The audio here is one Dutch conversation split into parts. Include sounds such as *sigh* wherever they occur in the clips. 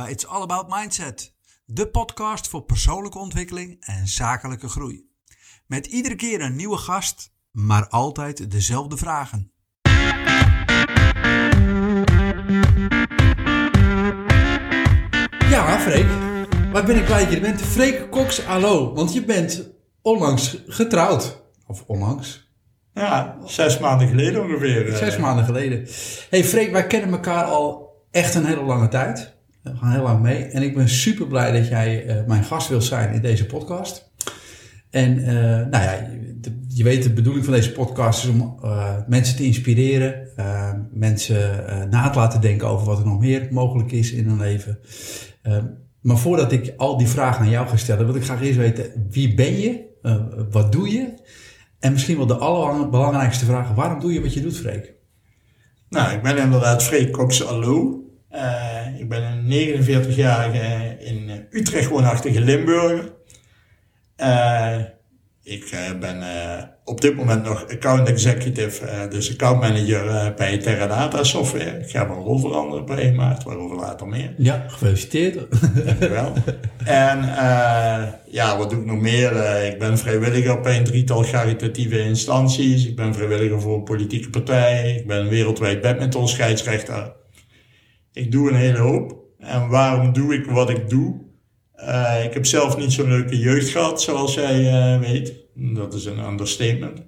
Bij It's All About Mindset, de podcast voor persoonlijke ontwikkeling en zakelijke groei. Met iedere keer een nieuwe gast, maar altijd dezelfde vragen. Ja, Freek, waar ben ik blij dat je bent? Freek Cox, hallo, want je bent onlangs getrouwd. Of onlangs? Ja, zes maanden geleden ongeveer. eh. Zes maanden geleden. hey Freek, wij kennen elkaar al echt een hele lange tijd. We gaan heel lang mee. En ik ben super blij dat jij eh, mijn gast wilt zijn in deze podcast. En eh, nou ja, je, weet de bedoeling van deze podcast is om eh, mensen te inspireren. mensen na te laten denken over wat er nog meer mogelijk is in hun leven. Maar voordat ik al die vragen aan jou ga stellen, wil ik graag eerst weten: wie ben je? Wat doe je? En misschien wel de allerbelangrijkste vraag: waarom doe je wat je doet, Freek? Nou, ik ben inderdaad Freek Cox Allo. Eh, ik ben een 49-jarige in Utrecht woonachtige Limburger. Eh, ik eh, ben eh, op dit moment nog account executive, eh, dus account manager eh, bij Teradata Software. Ik ga mijn rol veranderen bij 1 maart, waarover later meer. Ja, gefeliciteerd. Dankjewel. en eh, ja, wat doe ik nog meer? Eh, ik ben vrijwilliger bij een drietal caritatieve instanties. Ik ben vrijwilliger voor een politieke partij. Ik ben wereldwijd badminton scheidsrechter. Ik doe een hele hoop. En waarom doe ik wat ik doe? Eh, ik heb zelf niet zo'n leuke jeugd gehad, zoals jij eh, weet. Dat is een understatement.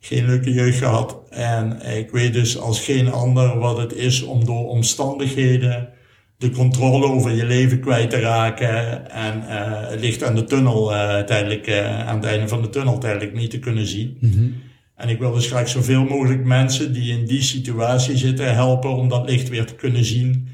Geen leuke jeugd gehad. En ik weet dus als geen ander wat het is om door omstandigheden de controle over je leven kwijt te raken. En eh, het licht aan de tunnel tijdelijk, aan het einde van de tunnel tijdelijk niet te kunnen zien. En ik wil dus graag zoveel mogelijk mensen die in die situatie zitten helpen om dat licht weer te kunnen zien.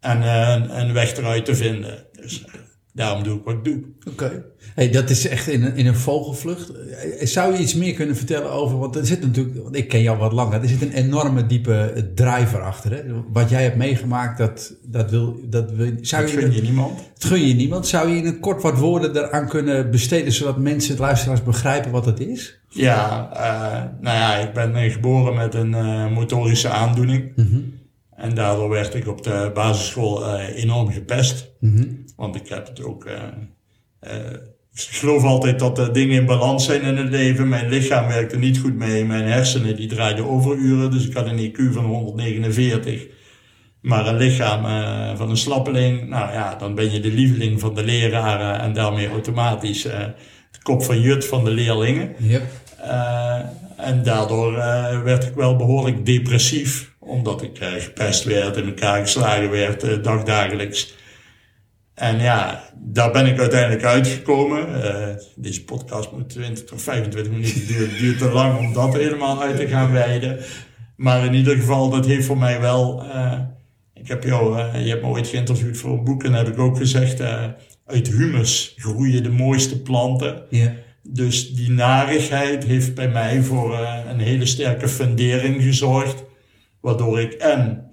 En eh, een, een weg eruit te vinden. Dus eh, daarom doe ik wat ik doe. Oké. Hey, dat is echt in een, in een vogelvlucht. Eh, Zou je iets meer kunnen vertellen over, want er zit natuurlijk, want ik ken jou wat langer, er zit een enorme diepe driver achter. Hè? Wat jij hebt meegemaakt, dat, dat wil, dat wil, zou Dat je, gun je niemand. dat gun je niemand. Zou je in een kort wat woorden eraan kunnen besteden, zodat mensen, het luisteraars, begrijpen wat het is? Ja, eh, nou ja, ik ben geboren met een eh, motorische aandoening. En daardoor werd ik op de basisschool enorm gepest. Want ik heb het ook. eh, eh, ik geloof altijd dat er dingen in balans zijn in het leven. Mijn lichaam werkte niet goed mee. Mijn hersenen die draaiden overuren. Dus ik had een IQ van 149. Maar een lichaam eh, van een slappeling. Nou ja, dan ben je de lieveling van de leraren. En daarmee automatisch eh, de kop van jut van de leerlingen. Yep. Eh, en daardoor eh, werd ik wel behoorlijk depressief. Omdat ik eh, gepest werd, in elkaar geslagen werd, eh, dagdagelijks. En ja, daar ben ik uiteindelijk uitgekomen. Eh, deze podcast moet 20 tot 25 minuten duren. Het duurt te lang om dat helemaal uit te gaan wijden. Maar in ieder geval, dat heeft voor mij wel... eh, ik heb jou, eh, je hebt me ooit geïnterviewd voor een boek en heb ik ook gezegd... uit humus groeien de mooiste planten. Ja. Dus die narigheid heeft bij mij voor een hele sterke fundering gezorgd. Waardoor ik en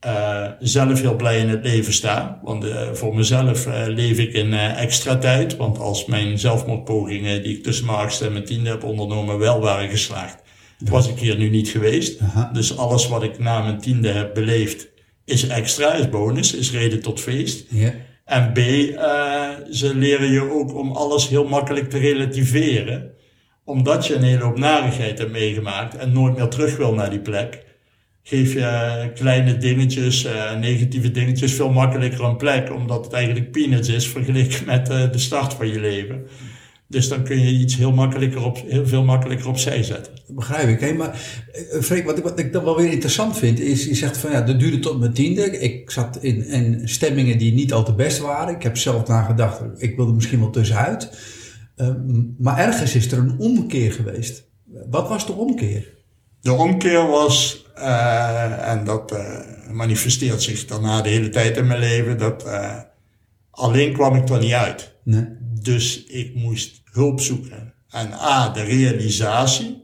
eh, zelf heel blij in het leven sta. Want eh, voor mezelf eh, leef ik in extra tijd. Want als mijn zelfmoordpogingen die ik tussen mijn achtste en mijn tiende heb ondernomen wel waren geslaagd, was ik hier nu niet geweest. Aha. Dus alles wat ik na mijn tiende heb beleefd is extra, is bonus, is reden tot feest. Ja. En B, eh, ze leren je ook om alles heel makkelijk te relativeren. Omdat je een hele hoop narigheid hebt meegemaakt en nooit meer terug wil naar die plek. Geef je kleine dingetjes, eh, negatieve dingetjes, veel makkelijker een plek. Omdat het eigenlijk peanuts is vergeleken met eh, de start van je leven. Dus dan kun je iets heel, makkelijker op, heel veel makkelijker opzij zetten. Dat begrijp ik. Hè? Maar eh, Freek, wat ik, wat ik dan wel weer interessant vind, is je zegt van ja, dat duurde tot mijn tiende. Ik zat in, in stemmingen die niet al te best waren. Ik heb zelf nagedacht, ik wilde misschien wel tussenuit. Maar ergens is er een omkeer geweest. Wat was de omkeer? De omkeer was, eh, en dat eh, manifesteert zich daarna de hele tijd in mijn leven, dat eh, alleen kwam ik er niet uit. Nee. Dus ik moest hulp zoeken. En A, de realisatie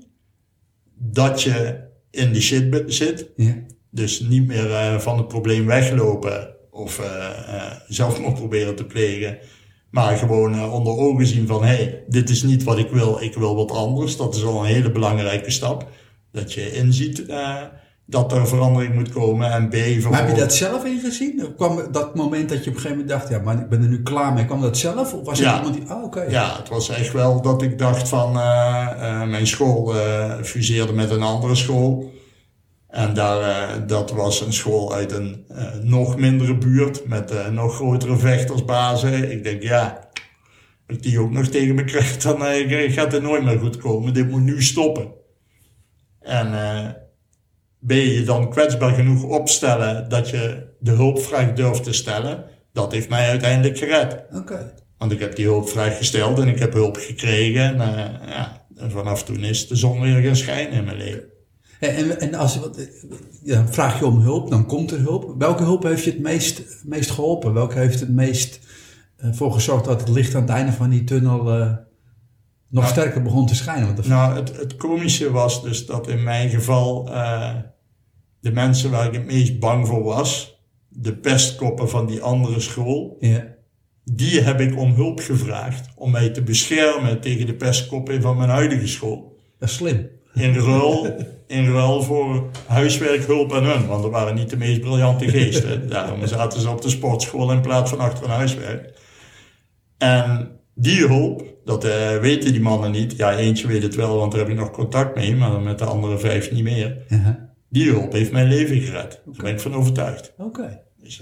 dat je in die shit zit. Ja. Dus niet meer van het probleem weglopen of eh, zelfmoord proberen te plegen. Maar gewoon onder ogen zien van, hé, hey, dit is niet wat ik wil, ik wil wat anders. Dat is al een hele belangrijke stap. Dat je inziet, dat er verandering moet komen. En B, Maar heb je dat zelf ingezien? Kwam dat moment dat je op een gegeven moment dacht, ja, maar ik ben er nu klaar mee. Kwam dat zelf? Of was Ja. iemand die, oh, oké. Ja, het was echt wel dat ik dacht van eh, eh, mijn school eh, fuseerde met een andere school. En daar, dat was een school uit een nog mindere buurt met nog grotere vechtersbazen. Ik denk, ja, als ik die ook nog tegen me krijg, dan gaat het nooit meer goed komen. Dit moet nu stoppen. En eh, ben je je dan kwetsbaar genoeg opstellen dat je de hulpvraag durft te stellen? Dat heeft mij uiteindelijk gered. Oké. Want ik heb die hulpvraag gesteld en ik heb hulp gekregen. En, eh, ja, en vanaf toen is de zon weer gaan schijnen in mijn leven. En, en, als je wat, ja, dan vraag je om hulp, dan komt er hulp. Welke hulp heeft je het meest, meest geholpen? Welke heeft het meest eh, voor gezorgd dat het licht aan het einde van die tunnel eh, nog Nou, sterker begon te schijnen? Want Nou, het, het komische was dus dat in mijn geval de mensen waar ik het meest bang voor was, de pestkoppen van die andere school, ja. die heb ik om hulp gevraagd om mij te beschermen tegen de pestkoppen van mijn huidige school. Dat is slim. In ruil, in ruil voor huiswerkhulp aan hun, want er waren niet de meest briljante geesten. *laughs* Daarom zaten ze op de sportschool in plaats van achter een huiswerk. En die hulp, dat eh, weten die mannen niet. Ja, eentje weet het wel, want daar heb ik nog contact mee, maar met de andere vijf niet meer. Die hulp heeft mijn leven gered. Daar ben ik van overtuigd. Oké. Dus,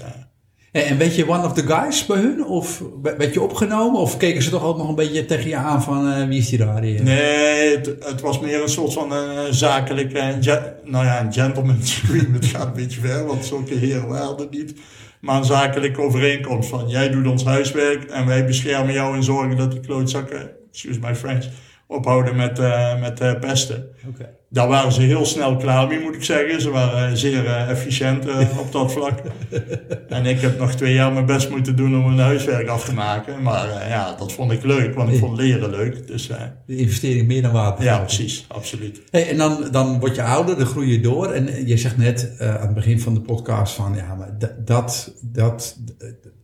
En, en weet je one of the guys bij hun? Of werd je opgenomen? Of keken ze toch ook nog een beetje tegen je aan van eh, wie is die daar? Eh? Nee, het, het was meer een soort van eh zakelijke, nou ja, een gentleman's *laughs* agreement gaat een beetje ver, want zulke heren waren er niet. Maar een zakelijke overeenkomst van, jij doet ons huiswerk en wij beschermen jou en zorgen dat die klootzakken, excuse my French, ophouden met, eh, met eh, pesten. Daar waren ze heel snel klaar mee, moet ik zeggen. Ze waren eh, zeer efficiënt *laughs* op dat vlak. en ik heb nog twee jaar mijn best moeten doen om mijn huiswerk af te maken. Maar ja, dat vond ik leuk, want ik vond leren leuk. Dus De investering meer dan waard. ja, precies, absoluut. Hey, en dan, dan word je ouder, dan groei je door. En je zegt net aan het begin van de podcast van... ja, maar dat, dat, dat,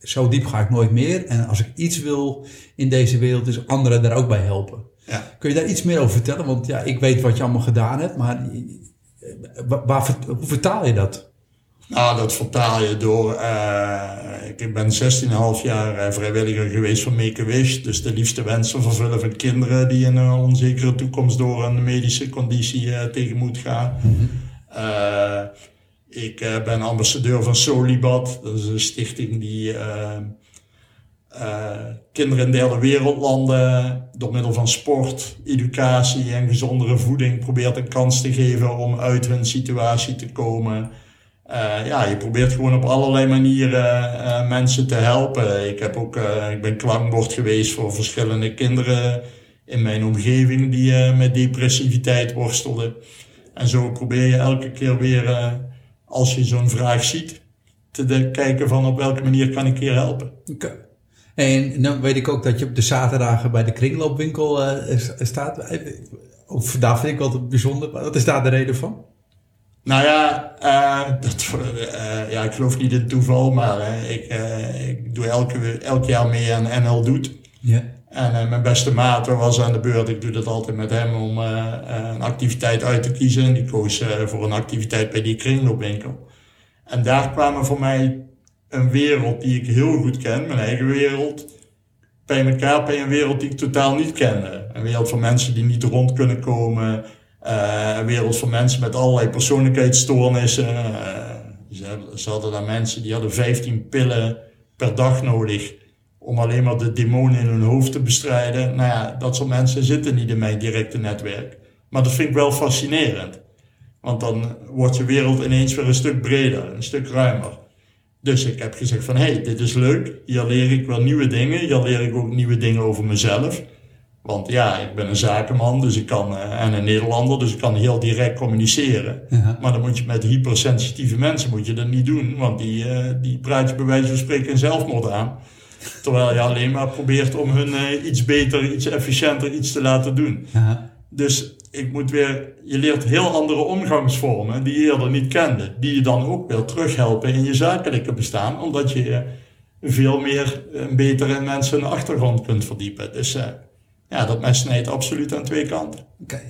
zo diep ga ik nooit meer. En als ik iets wil in deze wereld, is anderen daar ook bij helpen. Ja. Kun je daar iets meer over vertellen? Want ja, ik weet wat je allemaal gedaan hebt, maar eh, waar, hoe vertaal je dat? Nou, dat vertaal je door. eh, ik ben 16,5 jaar eh, vrijwilliger geweest van Make-A-Wish. Dus de liefste wensen vervullen van kinderen die in een onzekere toekomst door een medische conditie tegen moet gaan. Eh, ik ben ambassadeur van Solibat. Dat is een stichting die kinderen in derde wereldlanden door middel van sport, educatie en gezondere voeding probeert een kans te geven om uit hun situatie te komen. Eh, ja, je probeert gewoon op allerlei manieren eh, mensen te helpen. Ik, heb ook, eh, ik ben klankbord geweest voor verschillende kinderen in mijn omgeving die eh, met depressiviteit worstelden. En zo probeer je elke keer weer, eh, als je zo'n vraag ziet, te kijken van op welke manier kan ik hier helpen. En dan weet ik ook dat je op de zaterdagen bij de kringloopwinkel eh, staat. Eh, Of, daar vind ik altijd bijzonder. Wat is daar de reden van? Nou ja, eh, dat, ja, ik geloof niet in toeval, maar ik, ik doe elke, elk jaar mee aan NL Doet. Ja. En mijn beste maat was aan de beurt. Ik doe dat altijd met hem om een activiteit uit te kiezen. En die koos voor een activiteit bij die kringloopwinkel. En daar kwamen voor mij een wereld die ik heel goed ken, mijn eigen wereld, bij elkaar bij een wereld die ik totaal niet kende. Een wereld van mensen die niet rond kunnen komen. eh, een wereld van mensen met allerlei persoonlijkheidsstoornissen. eh, ze, ze hadden daar mensen die hadden 15 pillen per dag nodig om alleen maar de demonen in hun hoofd te bestrijden. Nou ja, dat soort mensen zitten niet in mijn directe netwerk. Maar dat vind ik wel fascinerend. Want dan wordt je wereld ineens weer een stuk breder, een stuk ruimer. Dus ik heb gezegd van, hé, hey, dit is leuk. Hier leer ik wel nieuwe dingen. Hier leer ik ook nieuwe dingen over mezelf. Want ja, ik ben een zakenman dus ik kan, eh, en een Nederlander, dus ik kan heel direct communiceren. Ja. Maar dan moet je met hypersensitieve mensen moet je dat niet doen. Want die, eh, die praat je bij wijze van spreken in zelfmoord aan. Terwijl je alleen maar probeert om hun eh, iets beter, iets efficiënter iets te laten doen. Ja. Dus ik moet weer, je leert heel andere omgangsvormen die je eerder niet kende. Die je dan ook wil terughelpen in je zakelijke bestaan. Omdat je veel meer beter in mensen hun achtergrond kunt verdiepen. Dus eh, ja, dat mes snijdt absoluut aan twee kanten.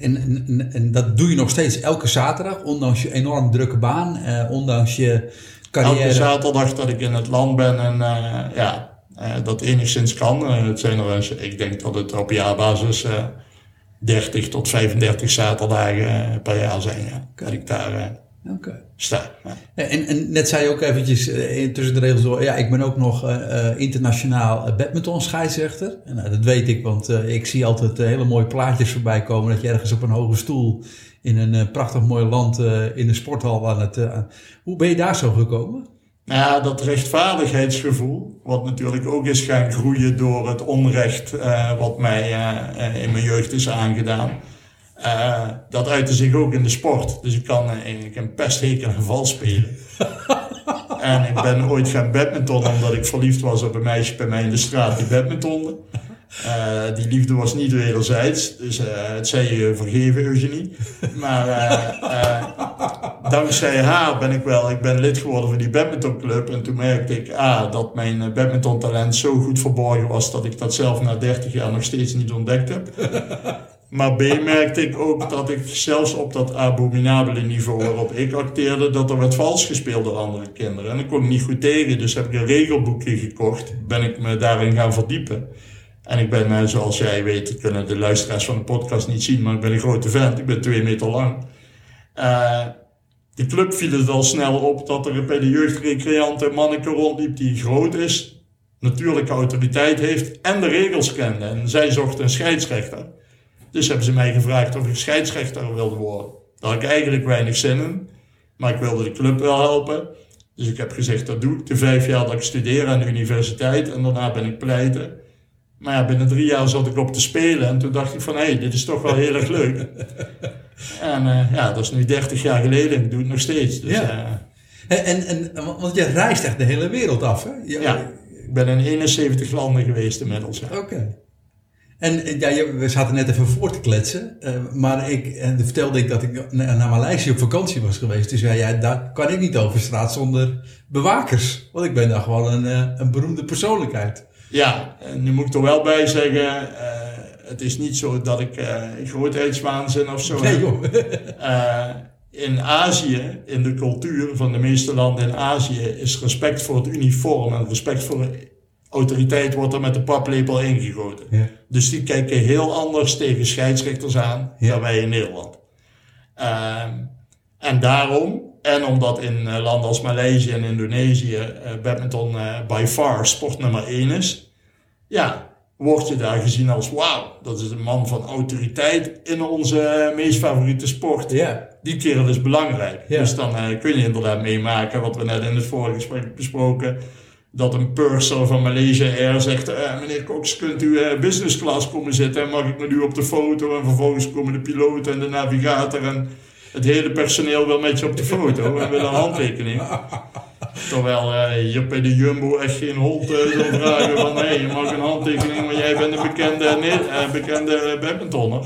En, en, en dat doe je nog steeds elke zaterdag, ondanks je enorm drukke baan, eh, ondanks je carrière. Elke zaterdag dat ik in het land ben en eh, ja, eh, dat enigszins kan. Het zijn er, eens- ik denk dat het op jaarbasis 30 tot 35 zaterdagen eh, per jaar zijn. Ja, dat ik daar eh, sta. Ja. En, en net zei je ook eventjes eh, tussen de regels door, ja, ik ben ook nog internationaal badminton scheidsrechter. En, nou, dat weet ik, want ik zie altijd hele mooie plaatjes voorbij komen dat je ergens op een hoge stoel in een prachtig mooi land in de sporthal aan het... hoe ben je daar zo gekomen? Nou ja, dat rechtvaardigheidsgevoel, wat natuurlijk ook is gaan groeien door het onrecht eh, wat mij eh, eh, in mijn jeugd is aangedaan. Dat uitte zich ook in de sport. Dus ik kan eigenlijk een pesthekel en geval spelen. *laughs* en ik ben ooit gaan badmintonnen omdat ik verliefd was op een meisje bij mij in de straat die badmintonde. Die liefde was niet wederzijds, dus eh, het zij je vergeven, Eugenie. Maar dankzij haar ben ik wel, ik ben lid geworden van die badmintonclub. En toen merkte ik A, dat mijn eh, badmintontalent zo goed verborgen was dat ik dat zelf na 30 jaar nog steeds niet ontdekt heb. *laughs* Maar B merkte ik ook dat ik zelfs op dat abominabele niveau waarop ik acteerde, dat er werd vals gespeeld door andere kinderen. En daar kon ik niet goed tegen, dus heb ik een regelboekje gekocht, ben ik me daarin gaan verdiepen. En ik ben, eh, zoals jij weet, kunnen de luisteraars van de podcast niet zien, maar ik ben een grote vent, ik ben twee meter lang. Eh, de club viel het al snel op dat er bij de jeugdrecreant een manneke rondliep die groot is, natuurlijke autoriteit heeft en de regels kende. En zij zocht een scheidsrechter. Dus hebben ze mij gevraagd of ik scheidsrechter wilde worden. Daar had ik eigenlijk weinig zin in, maar ik wilde de club wel helpen. Dus ik heb gezegd, dat doe ik. De vijf jaar dat ik studeer aan de universiteit en daarna ben ik pleiten. Maar ja, binnen drie jaar zat ik op te spelen en toen dacht ik van, hé, hey, dit is toch wel heel erg leuk. *laughs* en eh, ja, dat is nu 30 jaar geleden en ik doe het nog steeds. Dus, Ja. eh, En, en, want je reist echt de hele wereld af, hè? Je- ja, ik ben in 71 landen geweest inmiddels. Ja. Oké. En eh, ja, je- we zaten net even voor te kletsen, maar ik en vertelde ik dat ik na- naar Maleisië op vakantie was geweest. Dus ja, ja, daar kan ik niet over straat zonder bewakers. Want ik ben daar gewoon een, een beroemde persoonlijkheid. Ja, en nu moet ik er wel bij zeggen, eh, het is niet zo dat ik eh grootheidswaanzin of zo Nee heb. joh. *laughs* Eh, in Azië, in de cultuur van de meeste landen in Azië, is respect voor het uniform en respect voor autoriteit wordt er met de paplepel ingegoten. Ja. Dus die kijken heel anders tegen scheidsrechters aan Ja. dan wij in Nederland. Ehm, en daarom, en omdat in eh, landen als Maleisië en Indonesië eh, badminton eh, by far sport nummer 1 is, ja, word je daar gezien als wauw, dat is een man van autoriteit in onze meest favoriete sport. Ja. Die kerel is belangrijk. Ja. Dus dan kun je inderdaad meemaken, wat we net in het vorige gesprek besproken, dat een purser van Malaysia Air zegt, meneer Cox, kunt u business class komen zitten en mag ik met u op de foto? En vervolgens komen de piloot en de navigator en het hele personeel wil met je op de foto en willen een handtekening. Terwijl eh, hier bij de Jumbo echt geen hond eh, zou vragen van, hé, je mag een handtekening, maar jij bent een bekende, ne- eh, bekende badmintonner.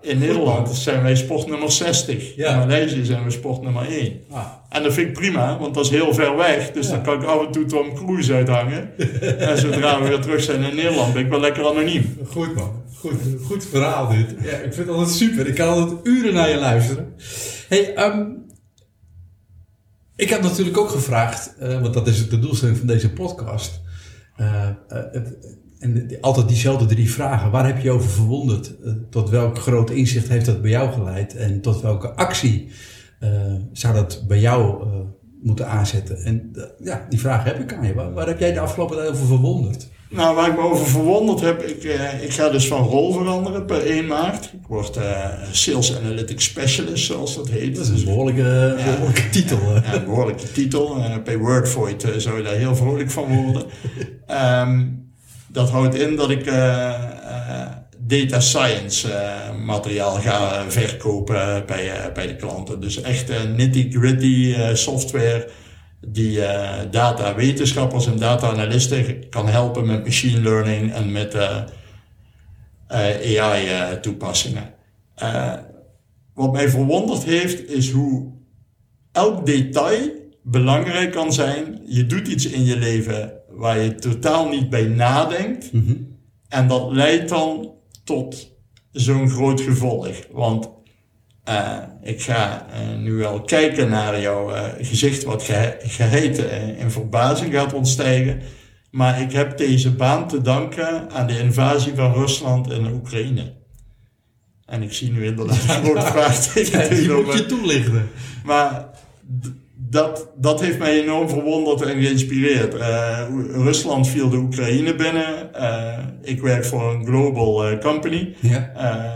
In Nederland zijn wij sport nummer 60. Ja. In Maleisië zijn we sport nummer 1. Ah. En dat vind ik prima, want dat is heel ver weg. Dus Ja. dan kan ik af en toe Tom Cruise uithangen. *laughs* en zodra we weer terug zijn in Nederland, ben ik wel lekker anoniem. Goed man, goed, goed verhaal dit. Ja, ik vind het altijd super. Ik kan altijd uren naar je luisteren. Hey, ehm, ik heb natuurlijk ook gevraagd, eh, want dat is de doelstelling van deze podcast. eh, eh, het- en altijd diezelfde drie vragen. Waar heb je over verwonderd? Eh, tot welk groot inzicht heeft dat bij jou geleid? En tot welke actie eh, zou dat bij jou eh, moeten aanzetten? En ja, die vraag heb ik aan je. Waar, waar heb jij de afgelopen tijd over verwonderd? Nou, waar ik me over verwonderd heb, ik, ik ga dus van rol veranderen per 1 maart. Ik word Sales Analytics Specialist, zoals dat heet. Dat is een behoorlijke, behoorlijke titel. Ja, een behoorlijke titel. Bij Wordvoid zou je daar heel vrolijk van worden. *laughs* Ehm, dat houdt in dat ik eh, eh, data science eh, materiaal ga verkopen bij, bij de klanten. Dus echt nitty-gritty software die eh, data wetenschappers en data analisten kan helpen met machine learning en met AI toepassingen. Eh, wat mij verwonderd heeft is hoe elk detail belangrijk kan zijn. Je doet iets in je leven waar je totaal niet bij nadenkt. Mhm. En dat leidt dan tot zo'n groot gevolg. Want uh, ik ga uh, nu wel kijken naar jouw uh, gezicht, wat ge geheten in verbazing gaat ontstijgen. Maar ik heb deze baan te danken aan de invasie van Rusland in Oekraïne. En ik zie nu inderdaad een grote *laughs* vraagteken. Die moet je toelichten. Maar dat, dat heeft mij enorm verwonderd en geïnspireerd. Uh, Rusland viel de Oekraïne binnen. Uh, ik werk voor een global uh, company. Ja.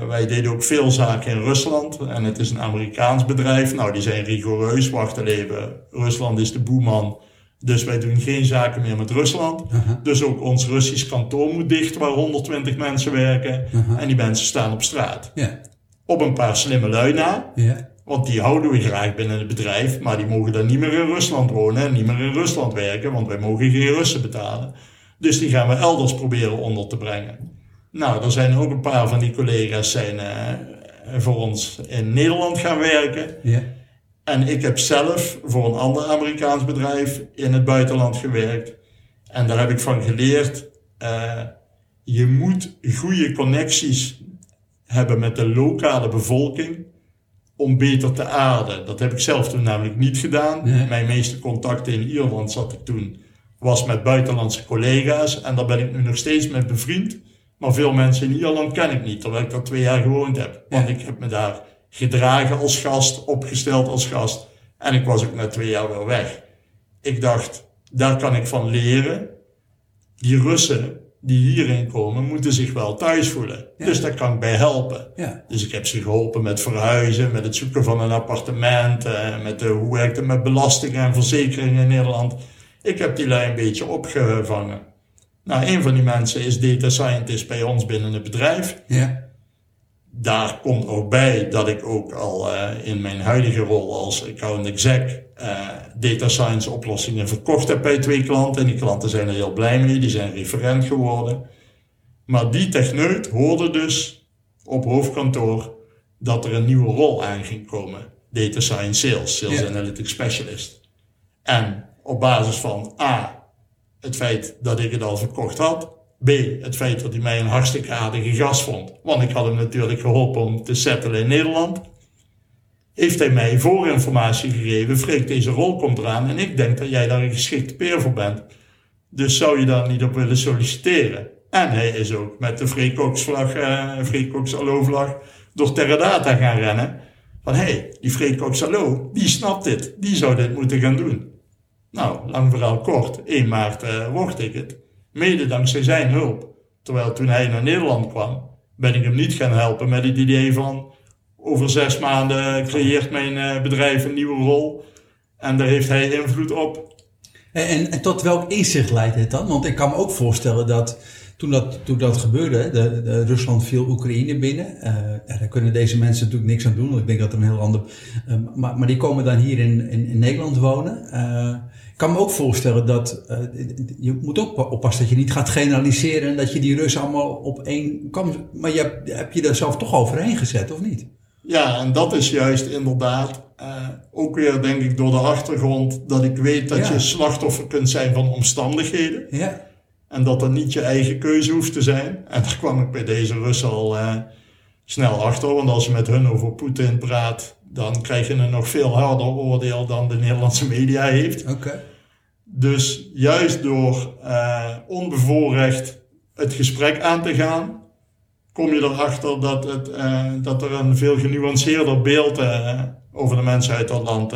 wij deden ook veel zaken in Rusland. En het is een Amerikaans bedrijf. Nou, die zijn rigoureus. Wacht even. Rusland is de boeman. Dus wij doen geen zaken meer met Rusland. -huh. Dus ook ons Russisch kantoor moet dicht, waar 120 mensen werken. -huh. En die mensen staan op straat. Op een paar slimme lui na. Want die houden we graag binnen het bedrijf, maar die mogen dan niet meer in Rusland wonen en niet meer in Rusland werken, want wij mogen geen Russen betalen. Dus die gaan we elders proberen onder te brengen. Nou, er zijn ook een paar van die collega's zijn uh, voor ons in Nederland gaan werken. Ja. En ik heb zelf voor een ander Amerikaans bedrijf in het buitenland gewerkt. En daar heb ik van geleerd, uh, je moet goede connecties hebben met de lokale bevolking om beter te aarden. Dat heb ik zelf toen namelijk niet gedaan. Nee. Mijn meeste contacten in Ierland zat ik toen, was met buitenlandse collega's. En daar ben ik nu nog steeds mee bevriend. Maar veel mensen in Ierland ken ik niet, terwijl ik daar twee jaar gewoond heb. Want ik heb me daar gedragen als gast, opgesteld als gast. En ik was ook na twee jaar wel weg. Ik dacht, daar kan ik van leren. Die Russen die hierin komen, moeten zich wel thuis voelen. Ja. Dus daar kan ik bij helpen. Ja. Dus ik heb ze geholpen met verhuizen, met het zoeken van een appartement, eh, met de, hoe werkt het met belastingen en verzekeringen in Nederland. Ik heb die lui een beetje opgevangen. Nou, een van die mensen is data scientist bij ons binnen het bedrijf. Ja. Daar komt ook bij dat ik ook al uh, in mijn huidige rol als account exec uh, data science oplossingen verkocht heb bij twee klanten. En die klanten zijn er heel blij mee, die zijn referent geworden. Maar die techneut hoorde dus op hoofdkantoor dat er een nieuwe rol aan ging komen. Data science sales, sales Ja. analytics specialist. En op basis van A, het feit dat ik het al verkocht had. B, het feit dat hij mij een hartstikke aardige gast vond. Want ik had hem natuurlijk geholpen om te settelen in Nederland. Heeft hij mij voorinformatie gegeven. Freek, deze rol komt eraan. En ik denk dat jij daar een geschikte peer voor bent. Dus zou je daar niet op willen solliciteren? En hij is ook met de Freek Cox vlag, eh, door Teradata gaan rennen. Van hé, hey, die Freek Cox Allo, die snapt dit. Die zou dit moeten gaan doen. Nou, lang verhaal kort. 1 maart uh, ik het. Mede dankzij zijn hulp. Terwijl toen hij naar Nederland kwam, ben ik hem niet gaan helpen met het idee van over zes maanden creëert mijn uh, bedrijf een nieuwe rol. En daar heeft hij invloed op. En, en, tot welk inzicht leidt het dan? Want ik kan me ook voorstellen dat toen dat, toen dat gebeurde, de, Rusland viel Oekraïne binnen. Uh, daar kunnen deze mensen natuurlijk niks aan doen, want ik denk dat er een heel ander. Uh, maar, maar die komen dan hier in, in, Nederland wonen. Ik kan me ook voorstellen dat je moet ook oppassen dat je niet gaat generaliseren en dat je die Russen allemaal op één. Maar je heb je daar zelf toch overheen gezet, of niet? Ja, en dat is juist inderdaad uh, ook weer, denk ik, door de achtergrond dat ik weet dat Ja. je slachtoffer kunt zijn van omstandigheden. Ja, En dat dat niet je eigen keuze hoeft te zijn. En daar kwam ik bij deze Russen al uh, snel achter. Want als je met hun over Poetin praat, dan krijg je een nog veel harder oordeel dan de Nederlandse media heeft. oké. Okay. Dus juist door uh, onbevoorrecht het gesprek aan te gaan, kom je erachter dat, het, uh, dat er een veel genuanceerder beeld uh, over de mensen uit dat land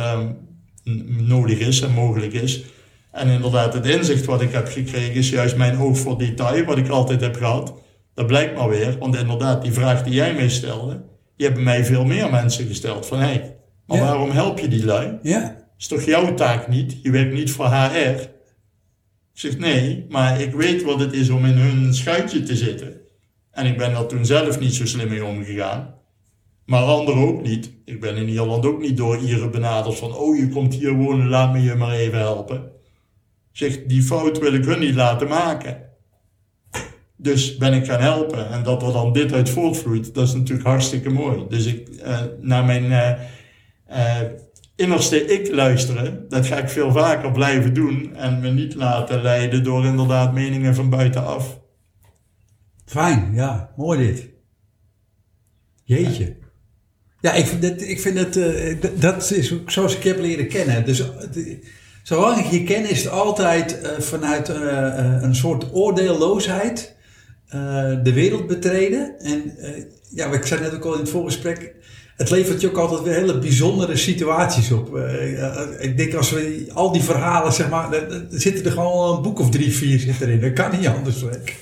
nodig is en mogelijk is. En inderdaad, het inzicht wat ik heb gekregen is juist mijn oog voor detail, wat ik altijd heb gehad. Dat blijkt maar weer, want inderdaad, die vraag die jij mij stelde, die hebben mij veel meer mensen gesteld. Van hé, hey, maar Ja. waarom help je die lui? Ja, is toch jouw taak niet? Je werkt niet voor HR. Ik zeg nee, maar ik weet wat het is om in hun schuitje te zitten. En ik ben daar toen zelf niet zo slim mee omgegaan. Maar anderen ook niet. Ik ben in Ierland ook niet door Ieren benaderd van, oh je komt hier wonen, laat me je maar even helpen. Zeg, die fout wil ik hun niet laten maken. Dus ben ik gaan helpen. En dat er dan dit uit voortvloeit, dat is natuurlijk hartstikke mooi. Dus ik, uh, naar mijn uh, uh, innerste ik luisteren, dat ga ik veel vaker blijven doen. En me niet laten leiden door inderdaad meningen van buitenaf. Fijn, ja. Mooi dit. Jeetje. Ja, ik vind het, ik vind het uh, dat is zoals ik heb leren kennen. Dus zolang ik je ken is het altijd uh, vanuit uh, een soort oordeelloosheid de wereld betreden. En ja, ik zei net ook al in het voorgesprek, het levert je ook altijd weer hele bijzondere situaties op. ik denk als we al die verhalen, zeg maar, er zitten er gewoon een boek of drie, vier zit erin. Dat kan niet anders. Werk.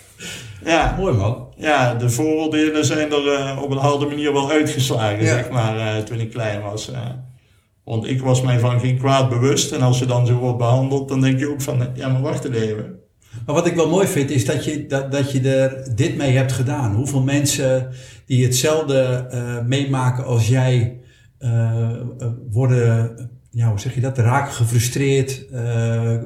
Ja. Mooi man. Ja, de vooroordelen zijn er uh, op een harde manier wel uitgeslagen, zeg maar, uh, toen ik klein was. Uh. Want ik was mij van geen kwaad bewust. En als je dan zo wordt behandeld, dan denk je ook van, ja, maar wacht even. Maar wat ik wel mooi vind, is dat je, dat, dat je er dit mee hebt gedaan. Hoeveel mensen die hetzelfde meemaken als jij, worden, ja, hoe zeg je dat, raken gefrustreerd,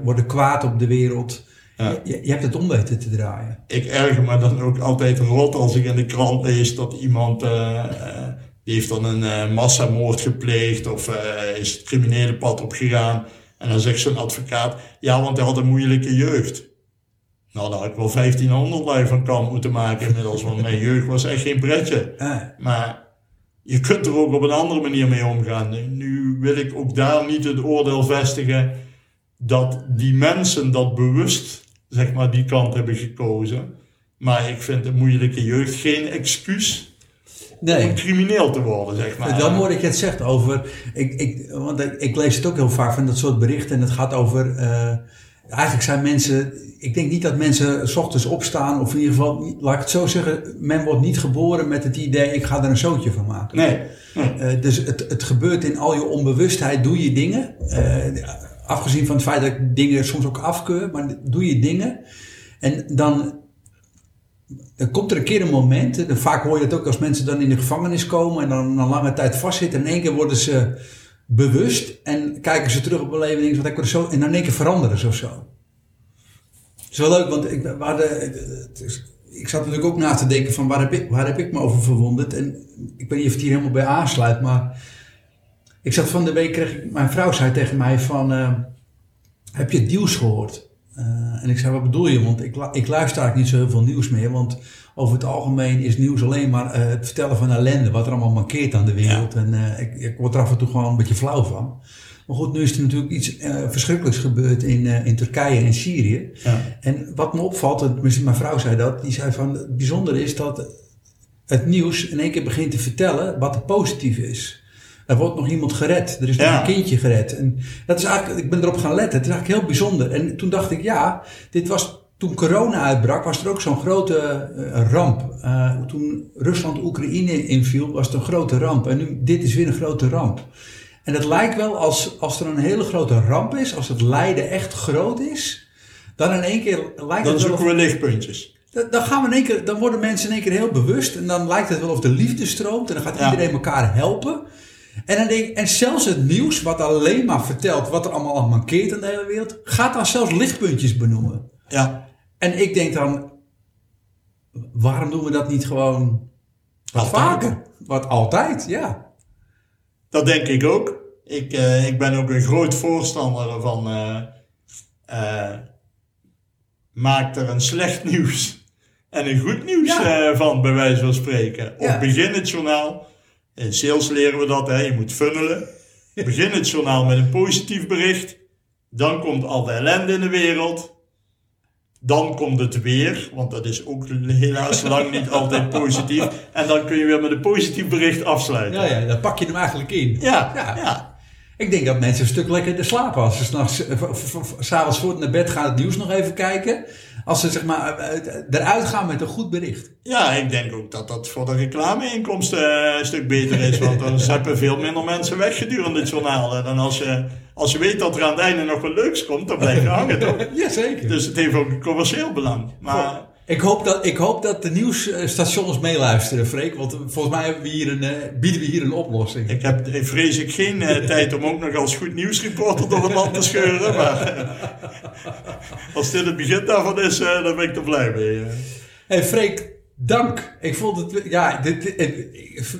worden kwaad op de wereld. Ja. Je, je, hebt het om weten te draaien. Ik erger me dan ook altijd rot als ik in de krant lees dat iemand uh, die heeft dan een uh, massamoord gepleegd of uh, is het criminele pad opgegaan. En dan zegt zo'n advocaat, ja, want hij had een moeilijke jeugd. Nou, daar had ik wel 1500 lui van kant moeten maken inmiddels, want mijn jeugd was echt geen pretje. Maar je kunt er ook op een andere manier mee omgaan. Nu wil ik ook daar niet het oordeel vestigen dat die mensen dat bewust zeg maar, die kant hebben gekozen. Maar ik vind een moeilijke jeugd geen excuus nee. om crimineel te worden, zeg maar. Dan hoor ik het zegt over, ik, ik, want ik, ik, lees het ook heel vaak van dat soort berichten en het gaat over, uh, eigenlijk zijn mensen, ik denk niet dat mensen s ochtends opstaan, of in ieder geval, laat ik het zo zeggen, men wordt niet geboren met het idee, ik ga er een zootje van maken. Nee. nee. Uh, dus het, het gebeurt in al je onbewustheid, doe je dingen. Uh, afgezien van het feit dat ik dingen soms ook afkeur, maar doe je dingen. En dan, komt er een keer een moment, en vaak hoor je het ook als mensen dan in de gevangenis komen en dan een lange tijd vastzitten. En in één keer worden ze bewust en kijken ze terug op hun leven en denken, zo, en dan in één keer veranderen ze of zo. Het is wel leuk, want ik, we hadden, ik zat natuurlijk ook na te denken van waar heb, ik, waar heb ik me over verwonderd. En ik weet niet of het hier helemaal bij aansluit, maar ik zat van de week, kreeg ik, mijn vrouw zei tegen mij van, uh, heb je het nieuws gehoord? Uh, en ik zei, wat bedoel je? Want ik, ik luister eigenlijk niet zo heel veel nieuws meer, want over het algemeen is nieuws alleen maar uh, het vertellen van ellende, wat er allemaal mankeert aan de wereld. Ja. En ik, ik word er af en toe gewoon een beetje flauw van. Maar goed, nu is er natuurlijk iets verschrikkelijks gebeurd in, in Turkije en Syrië. Ja. En wat me opvalt, mijn vrouw zei dat, die zei van, het bijzondere is dat het nieuws in één keer begint te vertellen wat er positief is. Er wordt nog iemand gered. Er is nog een kindje gered. En dat is eigenlijk, ik ben erop gaan letten. Het is eigenlijk heel bijzonder. En toen dacht ik, ja, dit was toen corona uitbrak, was er ook zo'n grote uh, ramp. Uh, toen Rusland Oekraïne inviel, was het een grote ramp. En nu, dit is weer een grote ramp. En het lijkt wel als, als er een hele grote ramp is, als het lijden echt groot is, dan in één keer lijkt dan het wel. Dan zoeken we lichtpuntjes. Dan, gaan we in één keer, dan worden mensen in één keer heel bewust. En dan lijkt het wel of de liefde stroomt. En dan gaat iedereen elkaar helpen. En, dan denk, en zelfs het nieuws, wat alleen maar vertelt wat er allemaal mankeert in de hele wereld, gaat dan zelfs lichtpuntjes benoemen. Ja. En ik denk dan, waarom doen we dat niet gewoon wat vaker? Wat altijd, ja. Dat denk ik ook. Ik, uh, ik ben ook een groot voorstander van. Uh, uh, maak er een slecht *laughs* nieuws en een goed nieuws ja. van, bij wijze van spreken. Of ja. begin het journaal in sales leren we dat, hè? je moet funnelen. Begin het journaal met een positief bericht. Dan komt al de ellende in de wereld. Dan komt het weer, want dat is ook helaas lang niet altijd positief. En dan kun je weer met een positief bericht afsluiten. Ja, ja dan pak je hem eigenlijk in. Ja, ja. ja. Ik denk dat mensen een stuk lekkerder slapen als ze s'avonds voor naar bed gaan het nieuws nog even kijken. Als ze zeg maar eruit gaan met een goed bericht. Ja, ik denk ook dat dat voor de reclameinkomsten een stuk beter is. Want dan zeppen veel minder mensen weg gedurende het journaal. Dan als je, als je weet dat er aan het einde nog wat leuks komt, dan blijf je hangen toch? *laughs* Jazeker. Dus het heeft ook een commercieel belang. Maar... Ik hoop, dat, ik hoop dat de nieuwsstations meeluisteren, Freek. Want volgens mij hebben we hier een, uh, bieden we hier een oplossing. Ik heb vrees ik geen uh, *laughs* tijd om ook nog als goed nieuwsreporter door het land te scheuren. Maar *laughs* als dit het begin daarvan is, uh, dan ben ik er blij mee. Hey Freek, dank. Ik vond het, ja, dit,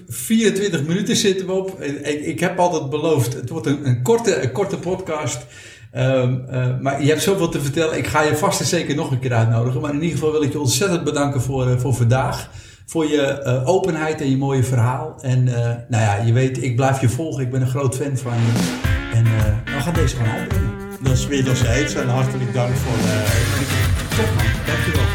24 minuten zitten we op. Ik, ik heb altijd beloofd, het wordt een, een, korte, een korte podcast. Ehm, eh, maar je hebt zoveel te vertellen. Ik ga je vast en zeker nog een keer uitnodigen. Maar in ieder geval wil ik je ontzettend bedanken voor, uh, voor vandaag. Voor je uh, openheid en je mooie verhaal. En nou ja, je weet, ik blijf je volgen. Ik ben een groot fan van je. En we gaan deze gewoon uitbrengen. Dat is wederzijds en hartelijk dank voor de Top man, dankjewel.